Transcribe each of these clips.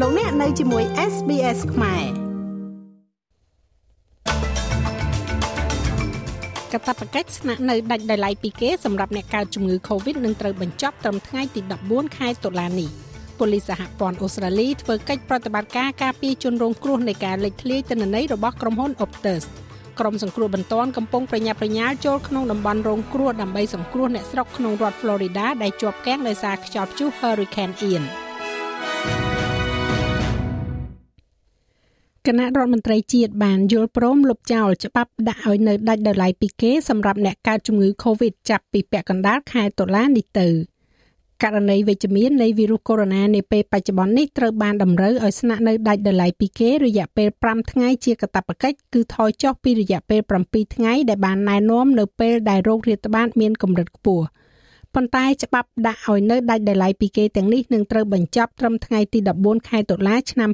លោកអ្នកនៅជាមួយ SBS ខ្មែរកតាបកិច្ចស្នាក់នៅដាច់ដោយឡែកពីគេសម្រាប់អ្នកកើតជំងឺ Covid នឹងត្រូវបញ្ចប់ត្រឹមថ្ងៃទី14ខែតុលានេះប៉ូលីសសហព័ន្ធអូស្ត្រាលីធ្វើកិច្ចប្រតិបត្តិការការពារជនរងគ្រោះនៃការលេចធ្លាយទិន្នន័យរបស់ក្រុមហ៊ុន Optus ក្រុមសង្គ្រោះបន្ទាន់កំពុងប្រញាប់ប្រញាល់ចូលក្នុងតំបន់រងគ្រោះដើម្បីសង្គ្រោះអ្នកស្រុកក្នុងរដ្ឋ Florida ដែលជាប់គាំងដោយសារខ្យល់ព្យុះ Hurricane Ian គណៈរដ្ឋមន្ត្រីជាតិបានយល់ព្រមលុបចោលច្បាប់ដាក់ឲ្យនៅដាច់ដោយឡែកពីគេសម្រាប់អ្នកកើតជំងឺ Covid ចាប់ពីពាក់កណ្ដាលខែតុលានេះទៅករណីវិជ្ជមាននៃវីរុសកូវីដ -19 នាពេលបច្ចុប្បន្ននេះត្រូវបានតម្រូវឲ្យស្នាក់នៅដាច់ដោយឡែកពីគេរយៈពេល5ថ្ងៃជាកាតព្វកិច្ចគឺថយចុះពីរយៈពេល7ថ្ងៃដែលបានណែនាំនៅពេលដែលโรគរាតត្បាតមានកម្រិតខ្ពស់ ប៉ុន្តែច្បាប់ដាក់ឲ្យនៅដាច់ដោយឡែកពីគេទាំងនេះនឹងត្រូវបញ្ចប់ត្រឹមថ្ងៃទី14ខែតុលាឆ្នាំ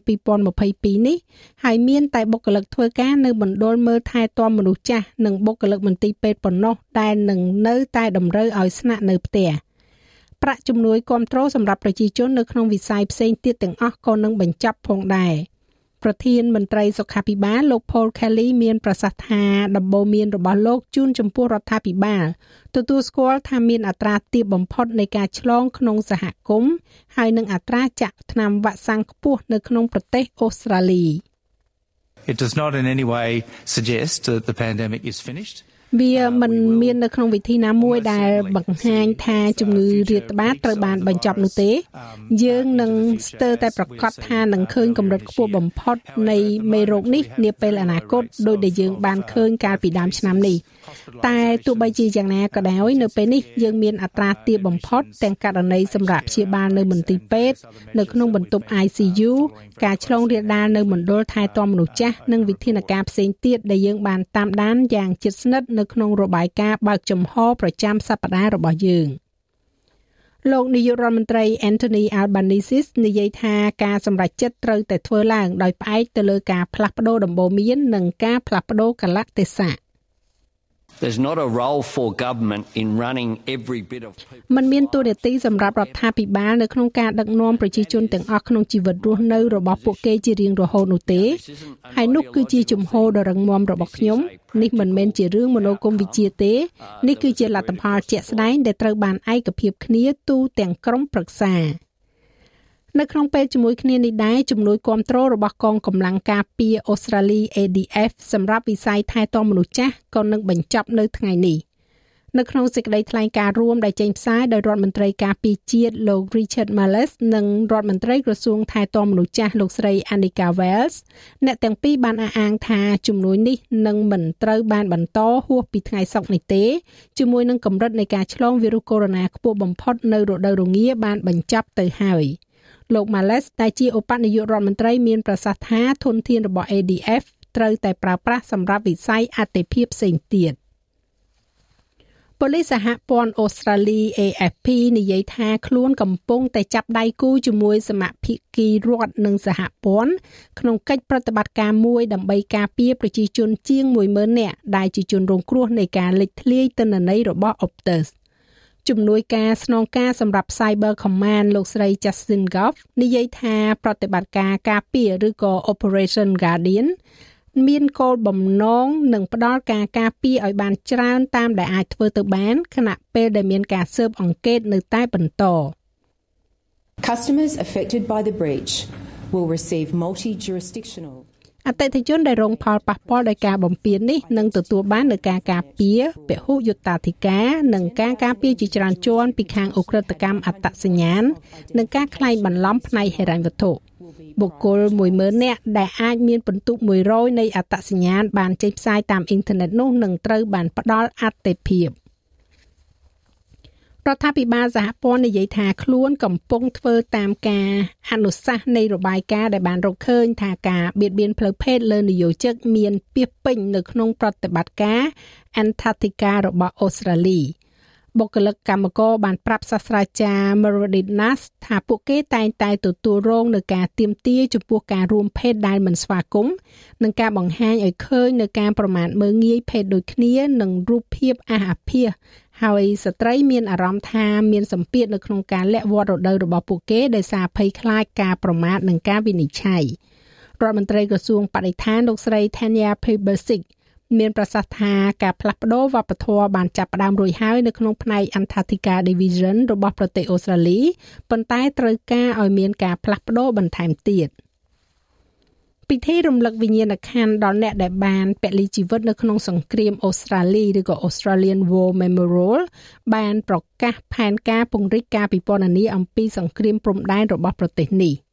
2022នេះហើយមានតែបុគ្គលិកធ្វើការនៅមណ្ឌលមើលថែទាំមនុស្សចាស់និងបុគ្គលិកមន្ទីរពេទ្យប៉ុណ្ណោះដែលនឹងនៅតែតម្រូវឲ្យស្នាក់នៅផ្ទះប្រាក់ជំនួយគ្រប់គ្រងសម្រាប់ប្រជាជននៅក្នុងវិស័យផ្សេងទៀតទាំងអស់ក៏នឹងបញ្ចប់ផងដែរ។ ប្រធានមន្ត្រីសុខាភិបាលលោក Paul Kelly មានប្រសាសន៍ថាដំបូន្មានរបស់លោកជូនចំពោះរដ្ឋាភិបាលទទួលស្គាល់ថាមានអត្រាទាបបំផុតនៃការឆ្លងក្នុងសហគមន៍ហើយនឹងអត្រាចាក់ថ្នាំវ៉ាក់សាំងខ្ពស់នៅក្នុងប្រទេសអូស្ត្រាលី It does not in any way suggest that the pandemic is finished. វាមិនមាននៅក្នុងវិធីណាមួយដែលបង្ហាញថាជំងឺរាតត្បាតត្រូវបានបញ្ចប់នោះទេ យើងនឹងស្ទើរតែប្រកាសថានឹងឃើញកម្រិតខ្ពស់បំផុតនៃមេរោគនេះនាពេលអនាគតដោយដែលយើងបានឃើញកាលពីដើមឆ្នាំនេះតែទោះបីជាយ៉ាងណាក៏ដោយនៅពេលនេះយើងមានអត្រាទាបបំផុតទាំងករណីសម្រាប់ព្យាបាលនៅមន្ទីរពេទ្យនៅក្នុងបន្ទប់ ICU ការឆ្លងរាលដាលនៅមណ្ឌលថែទាំមនុស្សចាស់និងវិធានការផ្សេងទៀតដែលយើងបានតាមដានយ៉ាងជិតស្និទ្ធនៅក្នុងរបាយការណ៍បើកចំហប្រចាំសប្តាហ៍របស់យើងលោកនាយករដ្ឋមន្ត្រី Anthony Albanese និយាយថាការសម្រេចចិត្តត្រូវតែធ្វើឡើងដោយផ្អែកទៅលើការផ្លាស់ប្តូរដំបូន្មាននិងការផ្លាស់ប្តូរកលៈទេសៈ There's not a role for government in running every bit of มันមានតួនាទីសម្រាប់រដ្ឋាភិបាលនៅក្នុងការដឹកនាំប្រជាជនទាំងអស់ក្នុងជីវិតរស់នៅរបស់ពួកគេជារៀងរហូតនោះទេហើយនោះគឺជាជំហរដ៏រឹងមាំរបស់ខ្ញុំនេះមិនមែនជារឿងមនោគមវិជ្ជាទេនេះគឺជាលទ្ធផលជាក់ស្ដែងដែលត្រូវបានឯកភាពគ្នាទូទាំងក្រុមប្រឹក្សា នៅក្នុងពេលជាមួយគ្នានេះដែរជំនួយគ្រប់គ្រងរបស់កងកម្លាំងការពារអូស្ត្រាលី ADF សម្រាប់វិស័យថែទាំមនុស្សចាស់ក៏នឹងបញ្ចប់នៅថ្ងៃនេះនៅក្នុងសេចក្តីថ្លែងការណ៍រួមដែលចេញផ្សាយដោយរដ្ឋមន្ត្រីការពារជាតិលោក Richard Marles និងរដ្ឋមន្ត្រីក្រសួងថែទាំមនុស្សចាស់លោកស្រី Anika Wells អ្នកទាំងពីរបានអះអាងថាជំនួយនេះនឹងមិនត្រូវបានបន្តហួសពីថ្ងៃសុក្រនេះទេជាមួយនឹងកម្រិតនៃការឆ្លងវីរុសកូវីដ -19 ខ្ពស់បំផុតនៅរដូវរងាបានបញ្ចប់ទៅហើយ។ លោក Males ដែលជាឧបនាយករដ្ឋមន្ត្រីមានប្រសាសន៍ថាធនធានរបស់ ADF ត្រូវតែប្រើប្រាស់សម្រាប់វិស័យអតិភិបផ្សេងទៀតប៉ូលីសសហព័ន្ធអូស្ត្រាលី AFP និយាយថាខ្លួនកំពុងតែចាប់ដៃគូជាមួយសមាភិកីរដ្ឋនិងសហព័ន្ធក្នុងកិច្ចប្រតិបត្តិការមួយដើម្បីការពារប្រជាជនជាង10000នាក់ដែលជាជនរងគ្រោះនៃការលេចធ្លាយទិន្នន័យរបស់ Optus ជំនួយការស្នងការសម្រាប់ Cyber Command លោកស្រី Justin Goff និយាយថាប្រតិបត្តិការការពារឬក៏ Operation Guardian មានគោលបំណងនឹងផ្ដល់ការការពារឲ្យបានច្រើនតាមដែលអាចធ្វើទៅបានខណៈពេលដែលមានការស៊ើបអង្កេតនៅតែបន្ត Customers affected by the breach will receive multi-jurisdictional អតិថិជនដែលរងផលប៉ះពាល់ដោយការបំពាននេះនឹងទទួលបាននូវការការពារពហុយុត្តាធិការនិងការការពារជាច្រើនជាន់ពីខាងអ ுக ្រិតកម្មអត្តសញ្ញាណនិងការក្លែងបន្លំផ្នែកហិរញ្ញវត្ថុបុគ្គល10000នាក់ដែលអាចមានពិន្ទុ100នៃអត្តសញ្ញាណបានចេញផ្សាយតាមអ៊ីនធឺណិតនោះនឹងត្រូវបានផ្ដល់អត្ថិភាព រដ្ឋាភិបាលសហព័ន្ធនិយាយថាខ្លួនកំពុងធ្វើតាមការអនុសាសន៍នៃរបាយការណ៍ដែលបានរកឃើញថាការបៀតបៀនផ្លូវភេទលើនយោជិកមានពាសពេញនៅក្នុងប្រតិបត្តិការ Antarctica របស់អូស្ត្រាលីបុគ្គលិកកម្មករបានប្រាប់សាស្ត្រាចារ្យ Meredith Nass ថាពួកគេតែងតែទទួលរងនឹងការទាមទារចំពោះការរួមភេទដែលមិនស្វាគមន៍និងការបង្ហាញឲ្យឃើញនៅការប្រមាថមើលងាយភេទដូចគ្នានិងរូបភាពអាសអាភាស ហើយស្ត្រីមានអារម្មណ៍ថាមានសម្ពាធនៅក្នុងការលាក់វត្តរដូវរបស់ពួកគេដោយសារភ័យខ្លាចការប្រមាថនិងការវិនិច្ឆ័យរដ្ឋមន្ត្រីក្រសួងបរិស្ថានលោកស្រី Tanya Plibersik មានប្រសាសន៍ថាការផ្លាស់ប្ដូរវប្បធម៌បានចាប់ផ្ដើមរួចហើយនៅក្នុងផ្នែក Antarctica Division របស់ប្រទេសអូស្ត្រាលីប៉ុន្តែត្រូវការឲ្យមានការផ្លាស់ប្ដូរបន្ថែមទៀត ពិធីរំលឹកវិញ្ញាណក្ខន្ធដល់អ្នកដែលបានពលីជីវិតនៅក្នុងសង្គ្រាមអូស្ត្រាលីឬក៏ Australian War Memorial បានប្រកាសផែនការពង្រីកការពិពណ៌នាអំពីសង្គ្រាមព្រំដែនរបស់ប្រទេសនេះ។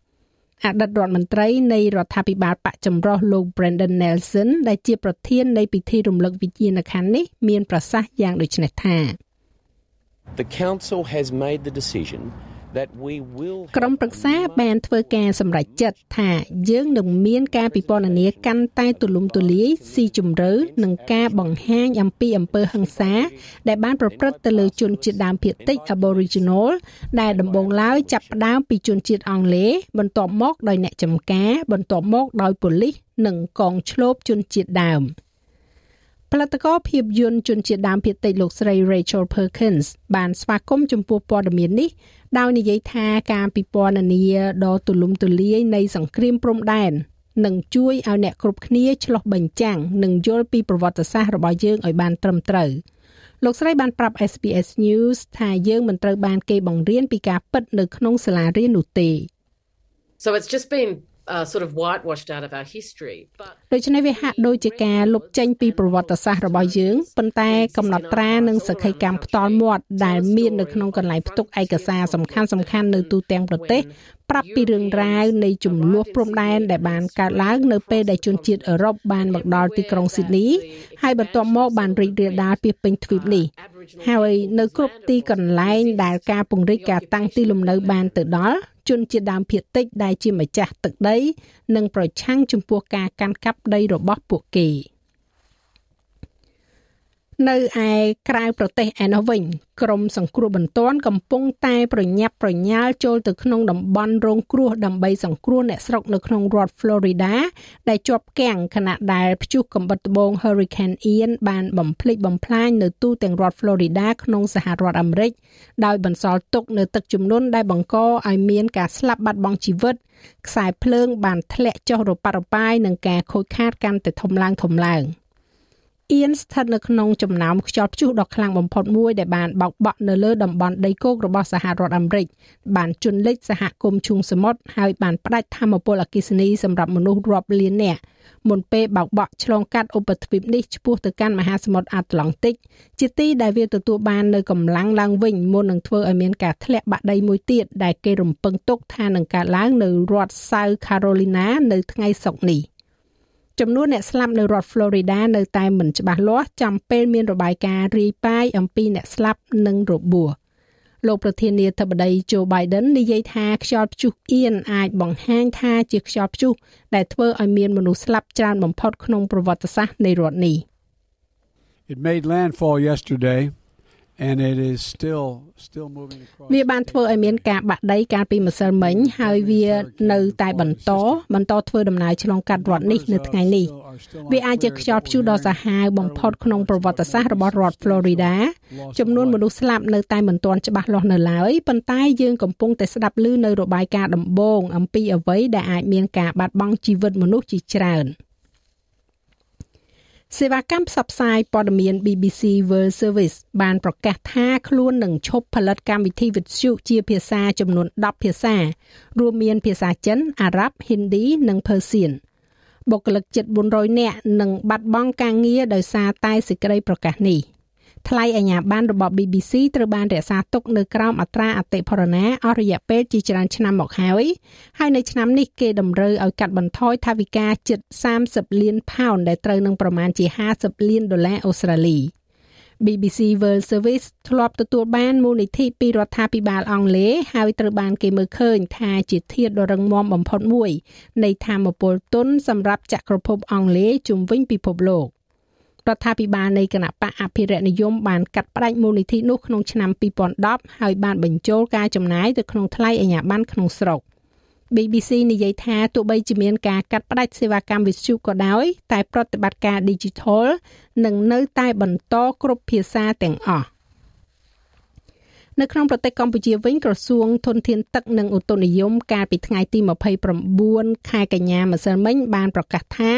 អតីតរដ្ឋមន្ត្រីនៃរដ្ឋាភិបាលបកចម្រុះលោក Brendan Nelson ដែលជាប្រធាននៃពិធីរំលឹកវិញ្ញាណក្ខន្ធនេះមានប្រសាសន៍យ៉ាងដូចនេះថា The council has made the decision ក្រុមប្រឹក្សាបានធ្វើការសម្រេចចិត្តថាយើងនឹងមានការពិពណ៌នាកាន់តែទូលំទូលាយស៊ីជម្រៅនិងការបង្ហាញអំពីអំពើហិង្សា ដែលបានប្រព្រឹត្តទៅលើជនជាតិដើមភាគតិច Aboriginal ដែលដំបូងឡើយចាប់ផ្ដើមពីជនជាតិអង់គ្លេសបន្ទាប់មកដោយអ្នកចម្ការបន្ទាប់មកដោយប៉ូលីសនិងកងឈ្លបជនជាតិដើម។ផលិតករភាពយន្តជនជាតិដើមភាគតិចលោកស្រី Rachel Perkins បានស្វាគមន៍ចំពោះព័ត៌មាននេះ ដោយនិយាយថាការពិពណ៌នាដ៏ទូលំទូលាយនៃសង្គ្រាមព្រំដែននឹងជួយឲ្យអ្នកគ្រប់គ្នាឆ្លោះបញ្ចាំងនិងយល់ពីប្រវត្តិសាស្ត្ររបស់យើងឲ្យបានត្រឹមត្រូវលោកស្រីបានប្រាប់ SBS News ថាយើងមិនត្រូវបានគេបង្រៀនពីការពិតនៅក្នុងសាលារៀននោះទេ So it's just been uh, sort of whitewashed out of our history but ដូច្នេះវាហាក់ដូចជាការលុបចេញពីប្រវត្តិសាស្ត្ររបស់យើងប៉ុន្តែកំណត់ត្រានិងសក្ខីកម្មផ្ទាល់មាត់ដែលមាននៅក្នុងកន្លែងផ្ទុកឯកសារសំខាន់សំខាន់នៅទូទាំងប្រទេសប្រាប់ពីរឿងរ៉ាវនៃចំនួនព្រំដែនដែលបានកើតឡើងនៅពេលដែលជនជាតិអឺរ៉ុបបានមកដល់ទីក្រុងស៊ីដនីហើយបន្ទាប់មកបានរីករាលដាលពីពេញទ្វីបនេះហើយនៅគ្រប់ទីកន្លែងដែលការពង្រីកការតាំងទីលំនៅបានទៅដល់ ជនជាតិដើមភាគតិចដែលជាម្ចាស់ទឹកដី និងប្រឆាំងចំពោះការកាន់កាប់ដីរបស់ពួកគេ។ នៅឯក្រៅប្រទេសឯណោះវិញក្រមសង្គ្រោះបន្ទាន់កំពុងតែប្រញាប់ប្រញាល់ចូលទៅក្នុងតំបន់រងគ្រោះដើម្បីសង្គ្រោះអ្នកស្រុកនៅក្នុងរដ្ឋ Florida ដែលជាប់គាំងខណៈដែលព្យុះកំបុតត្បូង Hurricane Ian បានបំផ្លិចបំផ្លាញនៅទូទាំងរដ្ឋ Florida ក្នុងសហរដ្ឋអាមេរិកដោយបន្សល់ទុកនៅទឹកជំនន់ដែលបង្កឲ្យមានការស្លាប់បាត់បង់ជីវិតខ្សែភ្លើងបានធ្លាក់ចុះរប៉ាត់រប៉ាយនិងការខូចខាតកាន់តែធំឡើងធំឡើង។ អៀនស្ថិតនៅក្នុងចំណោមខ្យល់ព្យុះដ៏ខ្លាំងបំផុតមួយដែលបានបោកបក់នៅលើតំបន់ដីគោករបស់សហរដ្ឋអាមេរិកបានជន់លិចសហគមន៍ឈូងសមុទ្រហើយបានផ្ដាច់ធម្មពលអគ្គិសនីសម្រាប់មនុស្សរាប់លាននាក់មុនពេលបោកបក់ឆ្លងកាត់ឧបទ្វីបនេះឆ្ពោះទៅកាន់មហាសមុទ្រអាត្លង់តិកជាទីដែលវាទទួលបាននៅកម្លាំងឡើងវិញមុននឹងធ្វើឲ្យមានការធ្លាក់បាក់ដីមួយទៀតដែលគេរំពឹងទុកថានឹងកើតឡើងនៅរដ្ឋ South Carolina នៅថ្ងៃសុក្រនេះ។ ចំនួនអ្នកស្លាប់នៅរដ្ឋ Florida នៅតែមិនច្បាស់លាស់ចំពេលមានរបាយការណ៍រាយប៉ាយអំពីអ្នកស្លាប់និងរបួសលោកប្រធានាធិបតី Joe Biden និយាយថាខ្យល់ព្យុះអៀនអាចបង្ហាញថាជាខ្យល់ព្យុះដែលធ្វើឲ្យមានមនុស្សស្លាប់ច្រើនបំផុតក្នុងប្រវត្តិសាស្ត្រនៃរដ្ឋនេះ It made landfall yesterday and it is still still moving across វាបានធ្វើឲ្យមានការបាក់ដីកាលពីម្សិលមិញហើយវានៅតែបន្តបន្តធ្វើដំណើរឆ្លងកាត់រដ្ឋនេះនៅថ្ងៃនេះវាអាចជាខ្យល់ព្យុះដ៏សាហាវបំផុតក្នុងប្រវត្តិសាស្ត្ររបស់រដ្ឋ Florida ចំនួនមនុស្សស្លាប់នៅតែមិនទាន់ច្បាស់លាស់នៅឡើយប៉ុន្តែយើងកំពុងតែស្ដាប់ឮនៅរបាយការណ៍ដំបូងអំពីអ្វីដែលអាចមានការបាត់បង់ជីវិតមនុស្សជាច្រើន។ សេវាកម្មផ្សព្វផ្សាយព័ត៌មាន BBC World Service បានប្រកាសថាខ្លួននឹងឈប់ផលិតកម្មវិធីវិទ្យុជាភាសាចំនួន10ភាសា រួមមានភាសាចិន អារ៉ាប់ហិណ្ឌីនិងភើសៀនបុគ្គលិកជិត400នាក់នឹងបាត់បង់ការងារដោយសារតែសេចក្តីប្រកាសនេះ។ ថ្លៃអាជ្ញាប័ណ្ណរបស់ BBC ត្រូវបានរក្សាទុកនៅក្រោមអត្រាអតិផរណាអស់រយៈពេលជាច្រើនឆ្នាំមកហើយហើយនៅឆ្នាំនេះគេតម្រូវឲ្យកាត់បន្ថយថវិកាជិត30លានផោនដែលត្រូវនឹងប្រមាណជា50លានដុល្លារអូស្ត្រាលី BBC World Service ធ្លាប់ទទួលបានមូលនិធិពីរដ្ឋាភិបាលអង់គ្លេសហើយត្រូវបានគេមើលឃើញថាជាធាតុដ៏រឹងមាំបំផុតមួយនៃធម្មពលទុនសម្រាប់ចក្រភពអង់គ្លេសជុំវិញពិភពលោក រដ្ឋាភិបាលនៃគណៈបកអភិរក្សនិយមបានកាត់ផ្តាច់មូលនិធិនោះក្នុងឆ្នាំ2010ហើយបានបញ្ចូលការចំណាយទៅក្នុងថ្លៃអាជ្ញាប័ណ្ណក្នុងស្រុក BBC និយាយថាទោះបីជាមានការកាត់ផ្តាច់សេវាកម្មវិទ្យុក៏ដោយ តែប្រតិបត្តិការ Digital នឹងនៅតែបន្តគ្រប់ភាសាទាំងអស់ នៅក្នុងប្រទេសកម្ពុជាវិញក្រសួងធនធានទឹកនិងឧតុនិយមកាលពីថ្ងៃទី29ខែកញ្ញាម្សិលមិញបានប្រកាសថា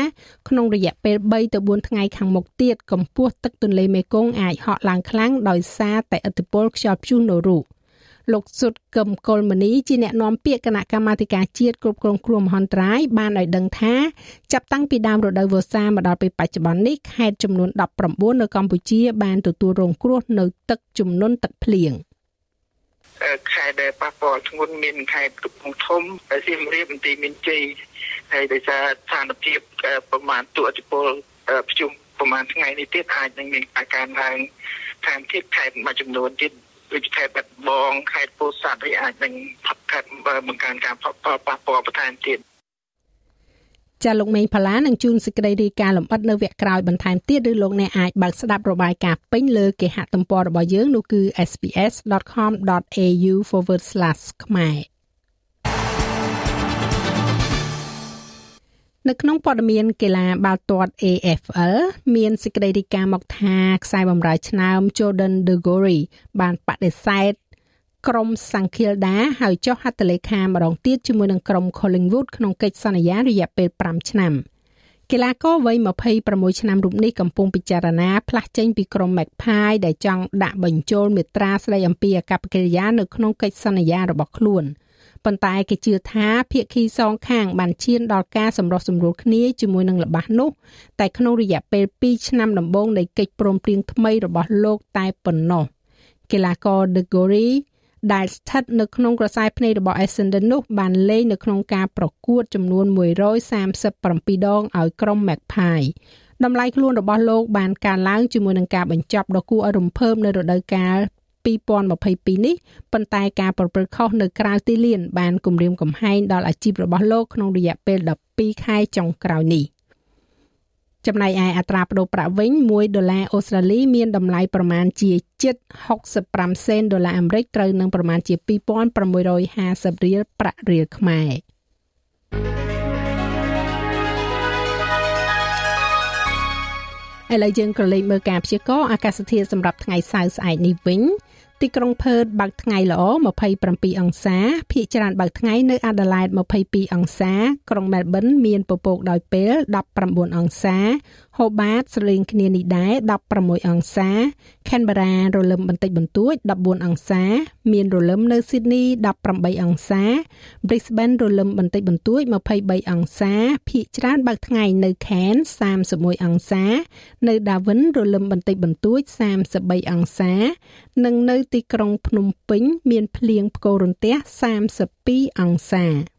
ក្នុងរយៈពេល3ទៅ4ថ្ងៃខាងមុខទៀតកម្ពស់ទឹកទន្លេមេគង្គអាចហក់ឡើងខ្លាំងដោយសារតែឥទ្ធិពលខ្យល់ព្យុះនូរុលោកសុតកឹមកុលមនីជាអ្នកនាំពាក្យគណៈកម្មាធិការជាតិគ្រប់គ្រងគ្រោះមហន្តរាយបានឲ្យដឹងថាចាប់តាំងពីដើមរដូវវស្សាមកដល់ពេលបច្ចុប្បន្ននេះខេត្តចំនួន19នៅកម្ពុជាបានទទួលរងគ្រោះនៅទឹកជំនន់ទឹកភ្លៀង។ ខេត្តដែលប៉ះពាល់ធ្ងន់មានខេត្តកំពង់ធំសៀមរាបបន្ទាយមានជ័យហើយដោយសារស្ថានភាពប្រមាណទូអតិពលប្រជុំប្រមាណថ្ងៃនេះទៀតអាចនឹងមានអាការឡើងស្ថានភាពខេត្តមួយចំនួនទៀតដូចខេត្តបាត់បងខេត្តពោធិ៍សាត់ហើយអាចនឹងផាត់ខេត្តបង្កើនការប៉ះពាល់បន្ថែមទៀត ចាលោកមេងផាឡានឹងជួនសេចក្តីរាយការណ៍លម្អិតនៅវគ្គក្រោយបន្ថែមទៀតឬលោកអ្នកអាចបើកស្ដាប់របាយការណ៍ពេញលើគេហទំព័ររបស់យើងនោះគឺ sps.com.au/ ខ្មែរនៅក្នុងព័ត៌មានកីឡាបាល់ទាត់ AFL មានសេចក្តីរាយការណ៍មកថាខ្សែបម្រើឆ្នើម Jordan De Gory បានបដិសេធ ក្រុមសាំងឃីលដាហើយចុះហត្ថលេខាម្ដងទៀតជាមួយនឹងក្រុម Collingwood ក្នុងកិច្ចសន្យារយៈពេល5ឆ្នាំកីឡាករវ័យ26ឆ្នាំរូបនេះកំពុងពិចារណាផ្លាស់ចេញពីក្រុម Magpie ដែលចង់ដាក់បញ្ចូលមេត្រាស្ដីអំពីអាកប្បកិរិយានៅក្នុងកិច្ចសន្យារបស់ខ្លួនប៉ុន្តែគេជឿថាភាគីសងខាងបានឈានដល់ការសម្រុះសម្រួលគ្នាជាមួយនឹងល្បះនោះតែក្នុងរយៈពេល2ឆ្នាំដំបូងនៃកិច្ចព្រមព្រៀងថ្មីរបស់លោកតែប៉ុណ្ណោះកីឡាករ De Gory ដែលស្ថិតនៅក្នុងក្រសែភ្នែករបស់ Essendon នោះបានលេងនៅក្នុងការប្រកួតចំនួន137ដងឲ្យក្រុម Magpie តម្លៃខ្លួនរបស់លោកបានកើនឡើងជាមួយនឹងការបញ្ចប់ដ៏គួរឲ្យរំភើបនៅរដូវកាល2022នេះប៉ុន្តែការប្រព្រឹត្តខុសនៅក្រៅទីលានបានគំរាមកំហែងដល់អាជីពរបស់លោកក្នុងរយៈពេល12ខែចុងក្រោយនេះ។ ចំណែកឯអត្រាប្តូរប្រាក់វិញ1ដុល្លារអូស្ត្រាលីមានតម្លៃប្រមាណជាជិត65សេនដុល្លារអាមេរិកត្រូវនឹងប្រមាណជា2650រៀលប្រាក់រៀលខ្មែរឥឡូវយើងក៏លេខមើលការព្យាករណ៍អាកាសធាតុសម្រាប់ថ្ងៃសៅរ៍ស្អែកនេះវិញ ទីក្រុងផឺតបើកថ្ងៃល្អ27អង្សាភាគច្រើនបើកថ្ងៃនៅអាដាលេដ22អង្សា ក្រុងមែលប៊នមានពពកដោយពេល19អង្សា ហូបាតស្រលេងគ្នានេះដែរ16អង្សាខេនបារ៉ារលឹមបន្តិចបន្តួច14អង្សា មានរលឹមនៅស៊ីដនី18អង្សា Brisbane រលឹមបន្តិចបន្តួច23អង្សា ភាគច្រើនបើកថ្ងៃនៅ Cairns 31អង្សា នៅ Darwin រលឹមបន្តិចបន្តួច33អង្សា និងនៅទីក្រុងភ្នំពេញ មានភ្លៀងផ្គររន្ទះ32អង្សា